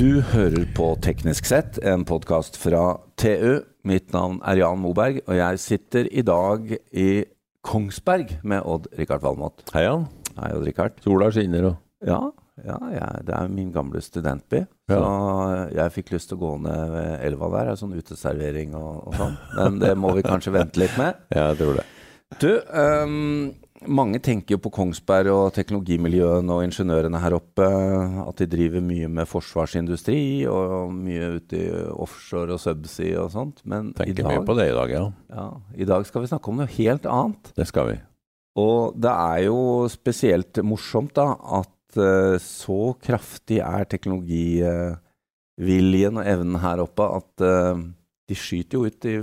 Du hører på Teknisk sett, en podkast fra TU. Mitt navn er Jan Moberg, og jeg sitter i dag i Kongsberg med Odd-Rikard Valmot. Hei, Jan. Hei, Odd-Rikard. Sola skinner og Ja, ja jeg, det er min gamle studentby. Så jeg fikk lyst til å gå ned ved elva der, sånn uteservering og, og sånn. Men det må vi kanskje vente litt med. Ja, jeg tror det. Du, ehm, mange tenker jo på Kongsberg og teknologimiljøene og ingeniørene her oppe, at de driver mye med forsvarsindustri og mye ute i offshore og subsea og sånt. Men i Tenker dag, mye på det i dag, ja. ja, i dag skal vi snakke om noe helt annet. Det skal vi. Og det er jo spesielt morsomt da, at eh, så kraftig er teknologiviljen og evnen her oppe at eh, de skyter jo ut i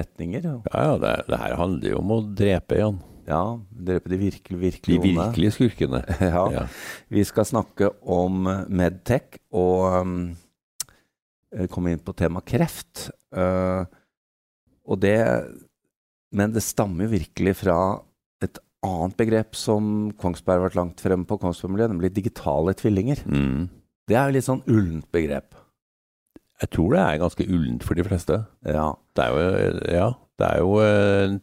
retninger. og- Ja, ja, det, det her handler jo om å drepe, Jan. Ja, drepe de virkelig, De virkelig onde. virkelige skurkene. Ja. Ja. Vi skal snakke om Medtech og um, komme inn på tema kreft. Uh, og det Men det stammer jo virkelig fra et annet begrep som Kongsberg har vært langt fremme på, Kongsberg-miljøet, nemlig digitale tvillinger. Mm. Det er jo litt sånn ullent begrep. Jeg tror det er ganske ullent for de fleste. Ja. Det er jo, ja, det er jo en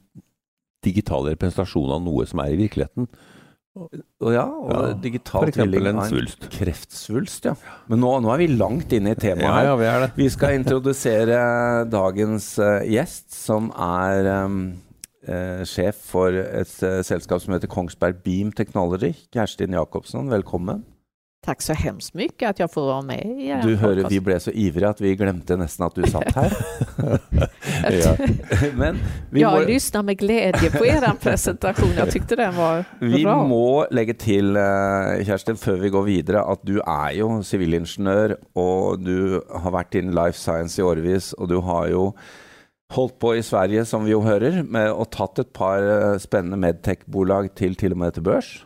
digital representasjon av noe som er i virkeligheten. Og ja, og Ja, digital tvilling en svulst. kreftsvulst, ja. Men nå, nå er vi langt inne i temaet her. ja, vi. Vi skal introdusere dagens eh, gjest, som er em, eh, sjef for et eh, selskap som heter Kongsberg Beam Technology. Kerstin Jacobsson, velkommen. Tack så hemskt mycket att jag får vara med i er Du podcast. vi ble så ivrige at vi glemte nesten at du satt her. Ja. Men vi jag må, lyssnar med glädje på er presentation. Jag tyckte den var vi bra. må legge til, eh, Kjerstin, før vi går videre, at du er jo sivilingeniør, og du har vært innen life science i årevis, og du har jo holdt på i Sverige, som vi jo hører, med å tatt et par eh, spennende medtech-bolag til til og med til børs.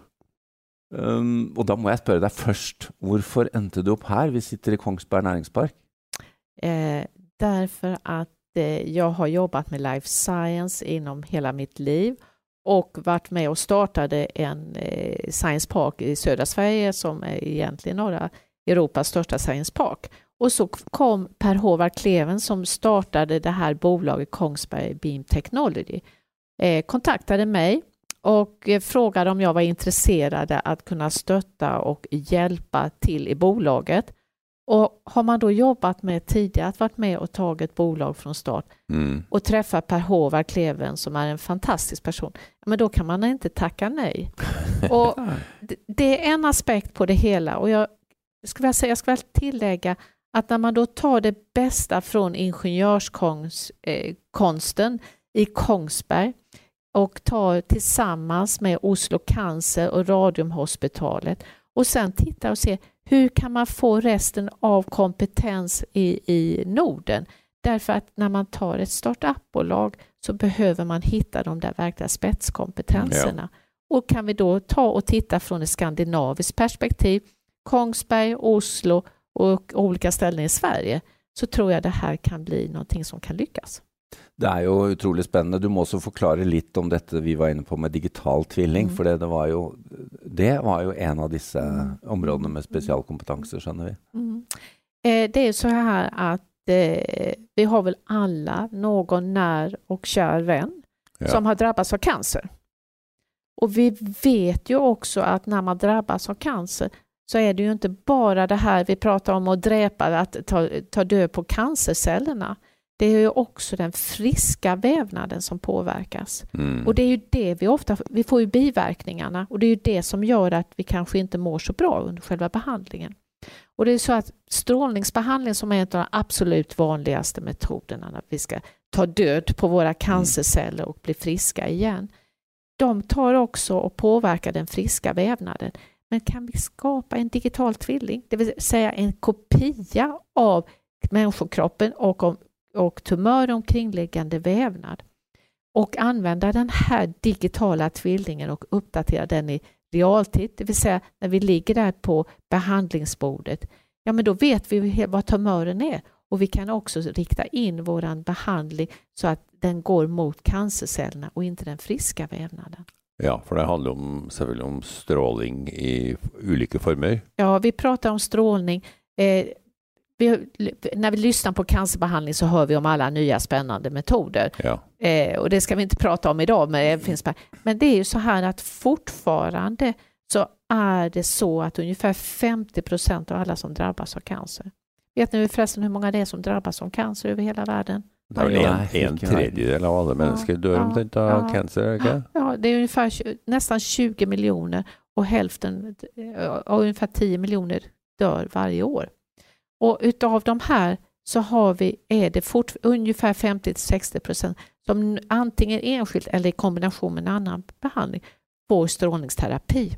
Um, og da må jeg spørre deg først, hvorfor endte du opp her? Vi sitter i Kongsberg næringspark. Eh, därför att eh, jag har jobbat med life science inom hela mitt liv och varit med och startade en eh, science park i södra Sverige som är egentligen norra Europas största science park. Och så kom Per Håvard Kleven som startade det här bolaget Kongsberg Beam Technology, eh, kontaktade mig och eh, frågade om jag var intresserad att kunna stötta och hjälpa till i bolaget. Och har man då jobbat med tidigare, att varit med och tagit bolag från start Mm. och träffat Per Håvard Kleven som är en fantastisk person, men då kan man inte tacka nej. Och det- är en aspekt på det hela och jag skulle vilja säga, jag ska väl tillägga att när man då tar det bästa från ingenjörskonsten eh, i Kongsberg och tar tillsammans med Oslo Cancer och Radiumhospitalet och sen tittar och ser hur kan man få resten av kompetens i, i Norden? Därför att när man tar ett startup-bolag så behöver man hitta de där verkliga spetskompetenserna. Och kan vi då ta och titta från ett skandinaviskt perspektiv, Kongsberg, Oslo och olika ställen i Sverige, så tror jag det här kan bli någonting som kan lyckas. Det er jo utrolig spennende. Du må også forklare litt om dette vi var inne på med digital tvilling. Mm. For det, det, var jo, det var jo en av disse områdene med spesialkompetanse, skjønner vi. Mm. Eh, det är så här att eh, vi har väl alla någon när och kär vän Ja. som har drabbats av cancer. Och vi vet ju också att när man drabbas av cancer så är det ju inte bara det här vi pratar om att dräpa, att ta, ta död på cancercellerna. Det är ju också den friska vävnaden som påverkas. Mm. Och det är ju det vi ofta, vi får ju biverkningarna och det är ju det som gör att vi kanske inte mår så bra under själva behandlingen. Och det är så att strålningsbehandling som är en av de absolut vanligaste metoderna när vi ska ta död på våra cancerceller och bli friska igen. De tar också och påverkar den friska vävnaden. Men kan vi skapa en digital tvilling, det vill säga en kopia av människokroppen och, om, och tumör omkringliggande vävnad och använda den här digitala tvillingen och uppdatera den i realtid, det vill säga när vi ligger där på behandlingsbordet, ja men då vet vi vad tumören är och vi kan också rikta in våran behandling så att den går mot cancercellerna och inte den friska vävnaden. Ja, for det handler om, om stråling i ulike former. Ja, vi pratar om strålning. Eh, vi, när vi lyssnar på cancerbehandling så hör vi om alla nya spännande metoder. Ja. Eh, och det ska vi inte prata om idag, men det, finns, men det är ju så här att fortfarande så är det så att ungefär 50 procent av alla som drabbas av cancer. Vet ni förresten hur många det är som drabbas av cancer över hela världen? Det er en, en tredjedel av alla människor dör ja, omtrent av ja. cancer. Ja, det är ungefär nästan 20 miljoner och hälften, och ungefär 10 miljoner dör varje år. Och utav de här så har vi, är det fort, ungefär 50-60 procent som antingen enskilt eller i kombination med en annan behandling får strålningsterapi.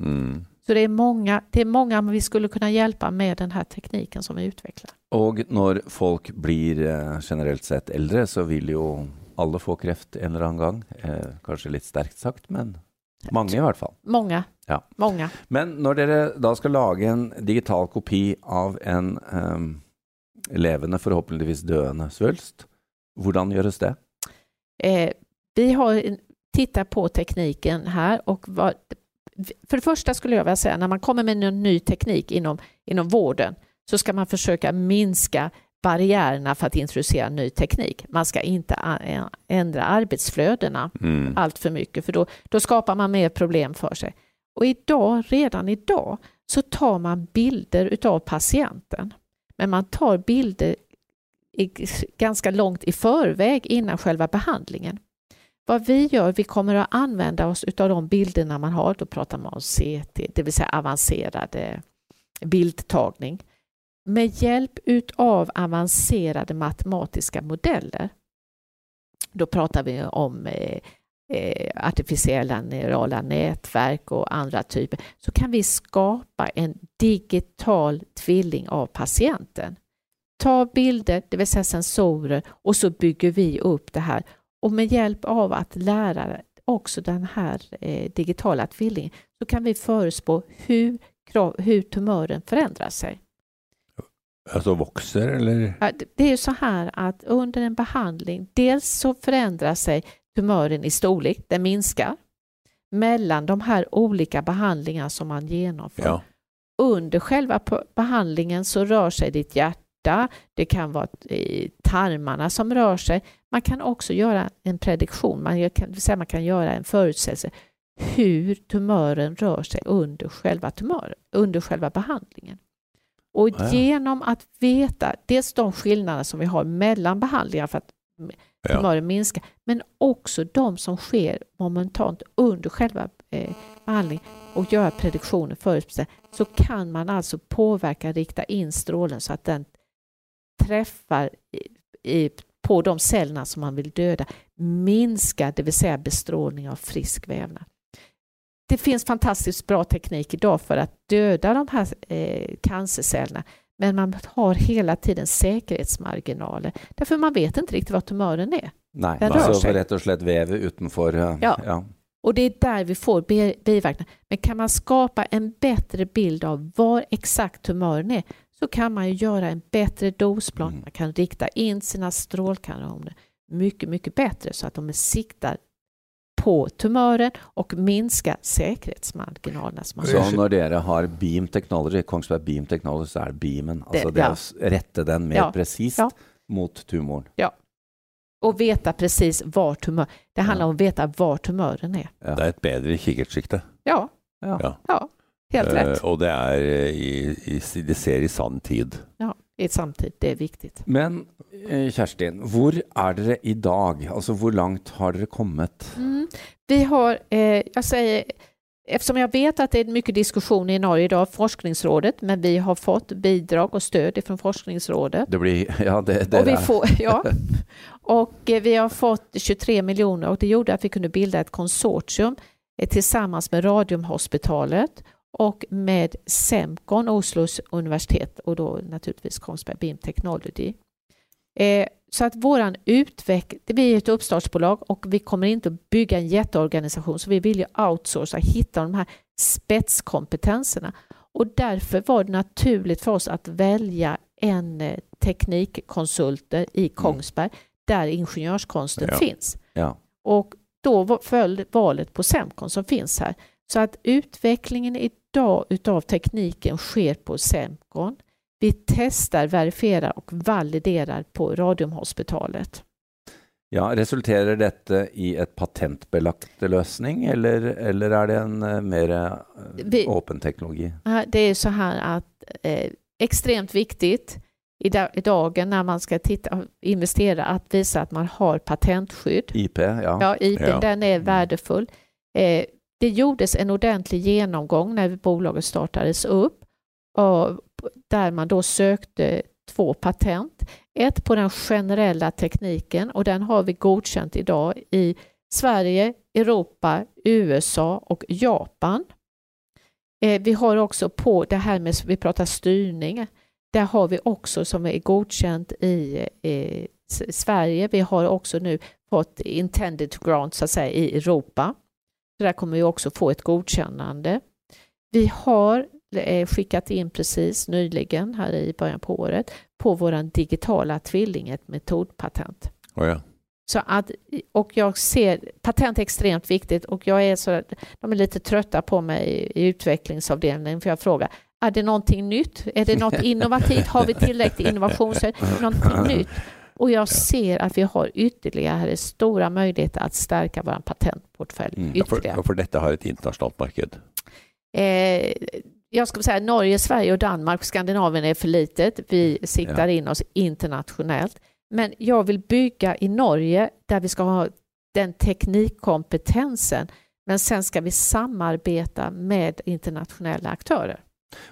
Mm. Så det är många, det är många vi skulle kunna hjälpa med den här tekniken som vi utvecklar. Og når folk blir eh, generelt sett eldre, så vil jo alle få kreft en eller annen gang. Eh, kanskje litt sterkt sagt, men mange i hvert fall. Många, Ja. många. Men når dere da skal lage en digital kopi av en ehm, levende, forhåpentligvis døende svulst, hvordan gjøres det? Eh, vi har tittat på tekniken här och vad, för det första skulle jag vilja säga när man kommer med en ny teknik inom, inom vården så ska man försöka minska barriärerna för att introducera ny teknik. Man ska inte ändra arbetsflödena Mm. allt för mycket för då, då skapar man mer problem för sig. Och idag, redan idag, så tar man bilder utav patienten. Men man tar bilder i, ganska långt i förväg innan själva behandlingen. Vad vi gör, vi kommer att använda oss utav de bilderna man har, då pratar man om CT, det vill säga avancerad bildtagning. Med hjälp utav avancerade matematiska modeller. Då pratar vi om eh, eh, artificiella neurala nätverk och andra typer, så kan vi skapa en digital tvilling av patienten. Ta bilder, det vill säga sensorer, och så bygger vi upp det här. Och med hjälp av att lära också den här eh, digitala tvillingen så kan vi förutspå hur, hur tumören förändrar sig. Alltså växer eller? Det- är ju så här att under en behandling, dels så förändrar sig tumören i storlek, den minskar mellan de här olika behandlingarna som man genomför. Ja. Under själva behandlingen så rör sig ditt hjärta, det kan vara tarmarna som rör sig. Man kan också göra en prediktion, man kan, man kan göra en förutsägelse hur tumören rör sig under själva, tumör, under själva behandlingen. Och Ja. genom att veta dels de skillnader som vi har mellan behandlingar för att Ja. tumören minskar, men också de som sker momentant under själva eh, behandlingen och göra prediktioner förutbestämt så kan man alltså påverka, rikta in strålen så att den träffar i, i, på de cellerna som man vill döda, minska, det vill säga bestrålning av frisk vävnad. Det finns fantastiskt bra teknik idag för att döda de här eh, cancercellerna men man har hela tiden säkerhetsmarginaler därför man vet inte riktigt vad tumören är. Nei, Den rör så seg. for rett og slett veve utenfor eh, Ja. ja. Och det är där vi får bi- biverkningar. Men kan man skapa en bättre bild av var exakt tumören är så kan man ju göra en bättre dosplan. Mm. Man kan rikta in sina strålkanoner mycket, mycket bättre så att de är siktar på tumören och minska säkerhetsmarginalerna som man Så når dere har Beam Technology, Kongsberg Beam Technology, så det beamen. Altså Det- det, ja. s- rette den mer Ja. presist Ja. mot tumoren. Och veta precis var tumör... Det handlar Ja. om att veta var tumören är. Ja. Det är ett bättre kikkertsikte. Ja, Ja. Ja. ja helt rätt. och det är eh, i, i, det ser i sann tid. Ja, i ett samtid, det är viktigt. Men eh, Kjerstin, hvor er dere i dag? Altså hvor langt har dere kommet? Mm. Vi har, eh, jag säger, eftersom jag vet att det är mycket diskussion i Norge idag, forskningsrådet, men vi har fått bidrag och stöd från forskningsrådet. Det blir Ja, det, Och dere vi, får, ja. och eh, vi har fått 23 miljoner och det gjorde att vi kunde bilda ett konsortium eh, tillsammans med Radiumhospitalet och med Semcon, Oslos universitet och då naturligtvis Kongsberg Beam Technology. Eh, så att våran utveckling, vi är ett uppstartsbolag och vi kommer inte att bygga en jätteorganisation så vi vill ju outsourca, hitta de här spetskompetenserna och därför var det naturligt för oss att välja en eh, teknikkonsulter i Kongsberg där ingenjörskonsten Ja. finns. Ja. Och då föll valet på Semcon som finns här. Så att utvecklingen idag utav tekniken sker på Semcon. vi testar, verifierar och validerar på Radiumhospitalet. Ja, Resulterer dette i et patentbelagt løsning, eller, eller er det en uh, mer Vi- åpen teknologi? Det är så här att eh, extremt viktigt i, i dagen när man ska titta, investera att visa att man har patentskydd. IP, ja. Ja, IP, Ja. den är värdefull. Eh, det gjordes en ordentlig genomgång när bolaget startades upp där man då sökte två patent. Ett på den generella tekniken och den har vi godkänt idag i Sverige, Europa, USA och Japan. Eh, vi har också på det här med, vi pratar styrning, där har vi också som är godkänt i eh, i Sverige. Vi har också nu fått intended grant så att säga i Europa. Så där kommer vi också få ett godkännande. Vi har eh, skickat in precis nyligen här i början på året på våran digitala tvilling ett metodpatent. Å ja. Så att, och jag ser, patent är extremt viktigt och jag är så, de är lite trötta på mig i, utvecklingsavdelningen för jag frågar, är det någonting nytt? Är det något innovativt? Har vi tillräcklig innovation? Så är det någonting nytt? Och jag ser att vi har ytterligare stora möjligheter att stärka vår patentportfölj Mm. Ja, ytterligare. for dette har et internasjonalt marked. Eh, jag skulle säga Norge, Sverige och Danmark, Skandinavien är för litet. Vi siktar in oss internationellt. Men jag vill bygga i Norge där vi ska ha den teknikkompetensen. Men sen ska vi samarbeta med internationella aktörer.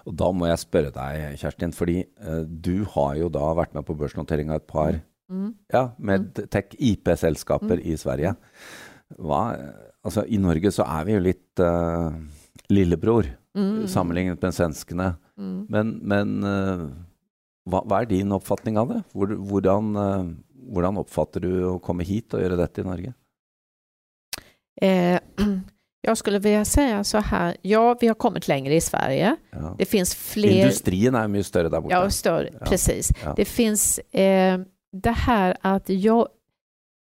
Og da må jeg spørre deg, Kjerstin, fordi eh, du har jo da vært med på børsnotering av et par Mm. ja, med tech-IP-selskaper i Sverige. Hva, altså, I Norge så er vi jo litt eh, lillebror Mm. sammenlignet med svenskene. Mm. Men, men eh, hva, hva er din oppfatning av det? Hvor, hvordan, eh, hvordan oppfatter du å komme hit og gjøre dette i Norge? Eh, jag skulle vilja säga så här, ja vi har kommit längre i Sverige. Ja. Det finns fler... Industrien er jo mye større der borte. Ja, större, Ja. precis. Ja. Det finns eh, det här att jag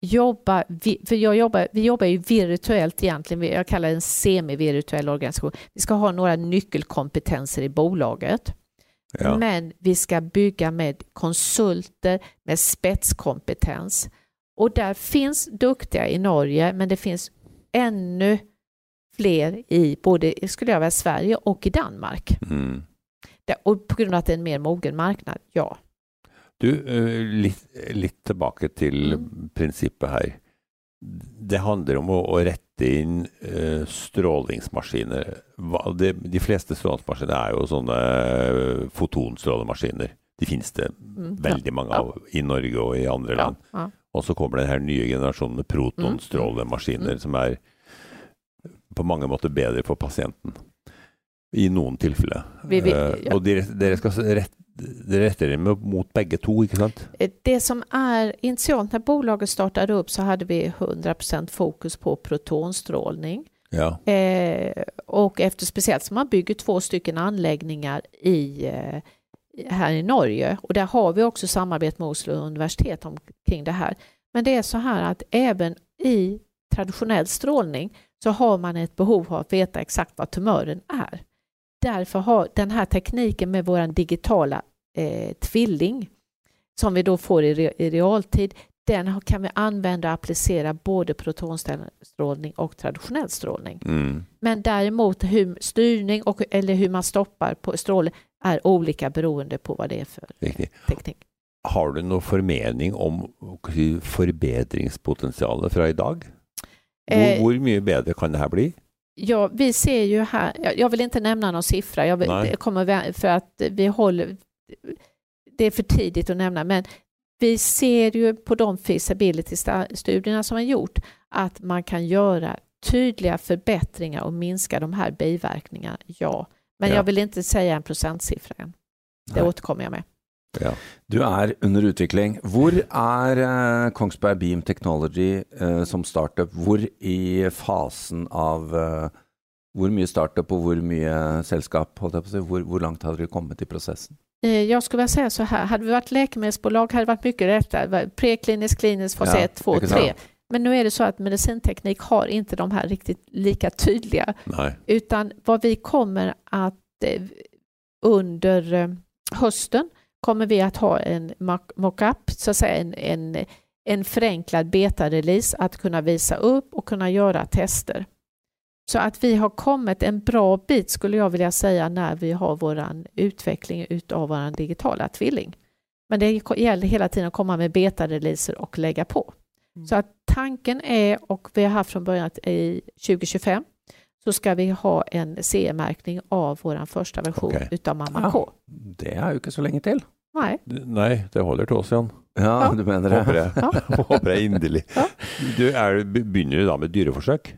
jobba, vi, för jag jobbar, vi jobbar ju virtuellt egentligen, jag kallar det en semi-virtuell organisation. Vi ska ha några nyckelkompetenser i bolaget, Ja. men vi ska bygga med konsulter med spetskompetens. Och där finns duktiga i Norge, men det finns ännu fler i både, skulle jag vilja, Sverige och i Danmark. Mm. Och på grund av att det är en mer mogen marknad, ja. Du, eh, litt, litt tilbake til Mm. prinsippet her. Det handler om å, å rette inn eh, strålingsmaskiner. Hva, det, de fleste strålingsmaskiner er jo sånne eh, fotonstrålemaskiner. De finnes det Mm, veldig mange Ja. av i Norge og i andre ja, land. ja. Og så kommer den her nye generasjonen med protonstrålemaskiner Mm. som er på mange måter bedre for pasienten. I noen tilfeller. Vi- vi- Eh, ja. og dere, dere skal rett, dere retter dere med, mot begge to, ikke sant? Eh, Det som är initialt när bolaget startade upp så hade vi 100% fokus på protonstrålning. Ja. Eh, och efter speciellt som man bygger två stycken anläggningar i, eh, här i Norge och där har vi också samarbete med Oslo universitet omkring det här. Men det är så här att även i traditionell strålning så har man ett behov av att veta exakt vad tumören är. Därför har den här tekniken med vår digitala eh, tvilling som vi då får i, re, i realtid, den kan vi använda och applicera både protonstrålning och traditionell strålning. Mm. Men däremot hur styrning och, eller hur man stoppar på strålen är olika beroende på vad det är för Riktig. teknik. Har du noen formening om hva skal jeg si, forbedringspotensialet fra i dag? Hvor, Eh, mye bedre kan det her bli? Ja, vi ser ju här, jag, vill inte nämna någon siffra, jag vill, kommer för att vi håller, det är för tidigt att nämna, men vi ser ju på de feasibility-studierna som har gjort att man kan göra tydliga förbättringar och minska de här biverkningarna, ja. Men Ja. jag vill inte säga en procentsiffra än. Det Nej. återkommer jag med. Ja. Du er under utvikling. Hvor er eh, Kongsberg Beam Technology eh, som startup? Hvor i fasen av eh, Hvor mye startup og hvor mye selskap? Holdt jeg på å si? Hvor, hvor langt har dere kommet i prosessen? Eh, Jag skulle vilja säga så här, hade vi varit läkemedelsbolag hade det varit mycket lättare. Prekliniskt, kliniskt, fas Ja, 1, 2, inte sant? 3. Men nu är det så att medicinteknik har inte de här riktigt lika tydliga utan vad vi kommer att eh, under eh, hösten kommer vi att ha en mockup, så att säga en, en, en förenklad beta-release att kunna visa upp och kunna göra tester. Så att vi har kommit en bra bit skulle jag vilja säga när vi har vår utveckling utav vår digitala tvilling. Men det gäller hela tiden att komma med beta-releaser och lägga på. Mm. Så att tanken är, och vi har haft från början i 2025 så ska vi ha en CE-märkning av vår första version okay. utav Mamma ja, K. Det är ju inte så länge till. Nej. Nej, det håller till oss igen. Ja, ja, du menar det. Håper jag, ja. håper jag innerligt. Ja. Du, är, begynner du då med dyreförsök?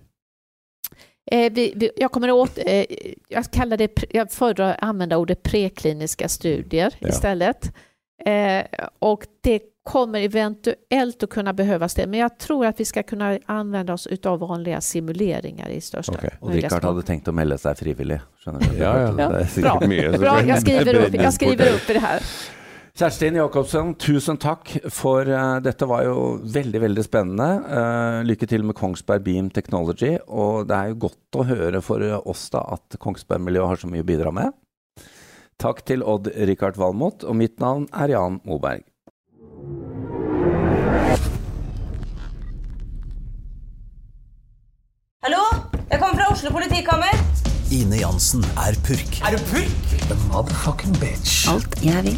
Eh, vi, vi, jag kommer åt, eh, jag kallar det, jag föredrar att använda ordet prekliniska studier ja. istället. Eh, och det kommer eventuellt att kunna behövas det, men jag tror att vi ska kunna använda oss av vanliga simuleringar i största okay. Och Rickard hade tänkt att melde sig frivillig. Ja, ja, ja. Bra. Bra, jag skriver upp, jag skriver upp det här. Kerstin Jacobsen, tusen tack för uh, detta var ju väldigt, väldigt spännande. Uh, lycka till med Kongsberg Beam Technology och det är ju gott att höra för oss då att Kongsberg Miljö har så mycket att bidra med. Tack till Odd Rikard Valmot och mitt namn är Jan Moberg. Hallå? Jag kommer från Oslo politikammer. Ine Jansen är purk. Är du purk? The motherfucking bitch. Allt jag vill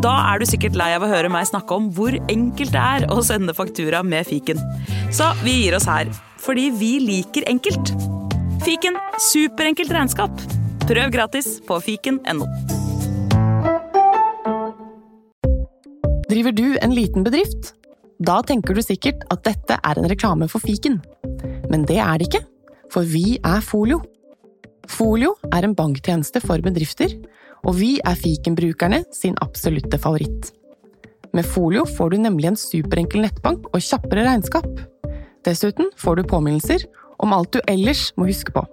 Da er du sikkert lei av å høre meg snakke om hvor enkelt det er å sende faktura med fiken. Så vi gir oss her, fordi vi liker enkelt. Fiken superenkelt regnskap. Prøv gratis på fiken.no. Driver du en liten bedrift? Da tenker du sikkert at dette er en reklame for fiken. Men det er det ikke, for vi er Folio. Folio er en banktjeneste for bedrifter, og vi er fikenbrukerne sin absolutte favoritt. Med Folio får du nemlig en superenkel nettbank og kjappere regnskap. Dessuten får du påminnelser om alt du ellers må huske på.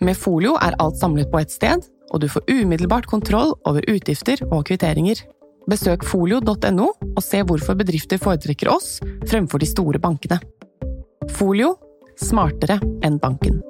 Med Folio er alt samlet på ett sted, og du får umiddelbart kontroll over utgifter og kvitteringer. Besøk folio.no og se hvorfor bedrifter foretrekker oss fremfor de store bankene. Folio smartere enn banken.